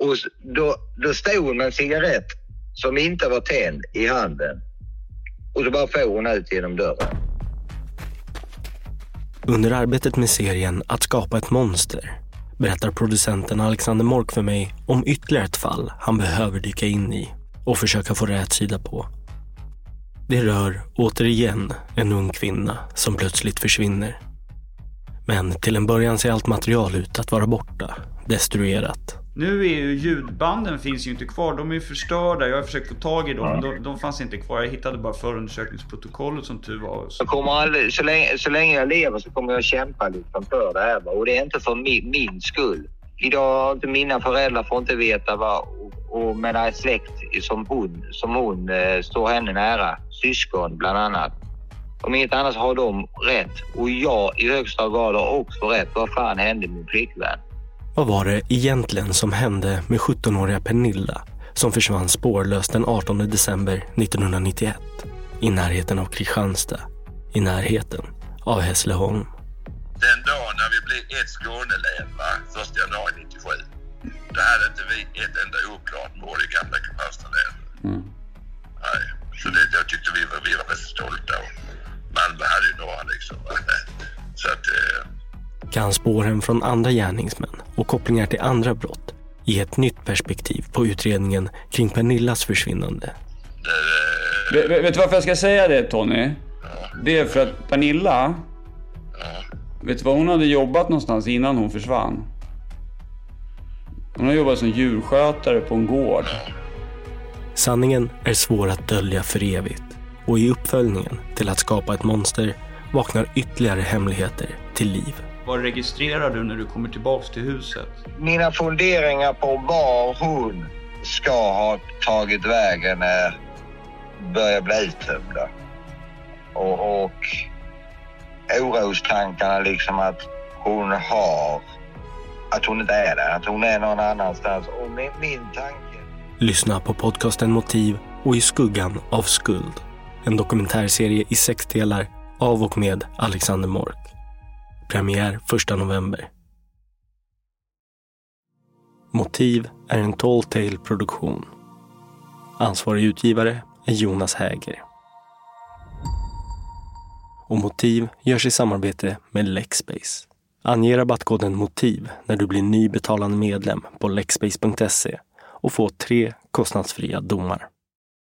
Och då, då stod hon med en cigarett som inte var tänd i handen. Och så bara får hon ut genom dörren. Under arbetet med serien Att skapa ett monster berättar producenten Alexander Mork för mig om ytterligare ett fall han behöver dyka in i och försöka få rätt sida på. Det rör återigen en ung kvinna som plötsligt försvinner. Men till en början ser allt material ut att vara borta, destruerat. Nu är ju ljudbanden finns ju inte kvar. De är ju förstörda. Jag har försökt få tag i dem. men De, de fanns inte kvar. Jag hittade bara förundersökningsprotokollet som tur var. Så, kommer aldrig, så, länge, så länge jag lever så kommer jag kämpa liksom för det här. va. Och det är inte för min, min skull. Idag har inte mina föräldrar får inte veta vad och, och med en släkt som hon, som hon eh, står henne nära, syskon bland annat. Om inget annat har de rätt och jag i högsta grad har också rätt. Vad fan hände min flickvän? Vad var det egentligen som hände med 17-åriga Pernilla som försvann spårlöst den 18 december 1991 i närheten av Kristianstad, i närheten av Hässleholm? Den dagen när vi blev ett Skånelän, va, 1 januari 97, då hade inte vi ett enda oklart mord i gamla Kristianstad län. Nej, så det, jag tyckte vi var, vi var rätt stolta. Och Malmö hade ju några liksom. Va? Så att, eh, Kan spåren från andra gärningsmän och kopplingar till andra brott ge ett nytt perspektiv på utredningen kring Pernillas försvinnande? Vet, vet du varför jag ska säga det Tony? Det är för att Pernilla... Vet du var hon hade jobbat någonstans innan hon försvann? Hon har jobbat som djurskötare på en gård. Sanningen är svår att dölja för evigt och i uppföljningen till att skapa ett monster vaknar ytterligare hemligheter till liv. Vad registrerar du när du kommer tillbaks till huset? Mina funderingar på var hon ska ha tagit vägen är, börjar bli uttömda. Och, och orostankarna liksom att hon har, att hon inte är där, att hon är någon annanstans. Och min, min tanke Lyssna på podcasten Motiv och I skuggan av skuld. En dokumentärserie i sex delar av och med Alexander Mork. Premiär 1 november. Motiv är en Tall Tale produktion. Ansvarig utgivare är Jonas Häger. Och Motiv görs i samarbete med Lexbase. Ange rabattkoden MOTIV när du blir ny betalande medlem på lexbase.se och få tre kostnadsfria domar.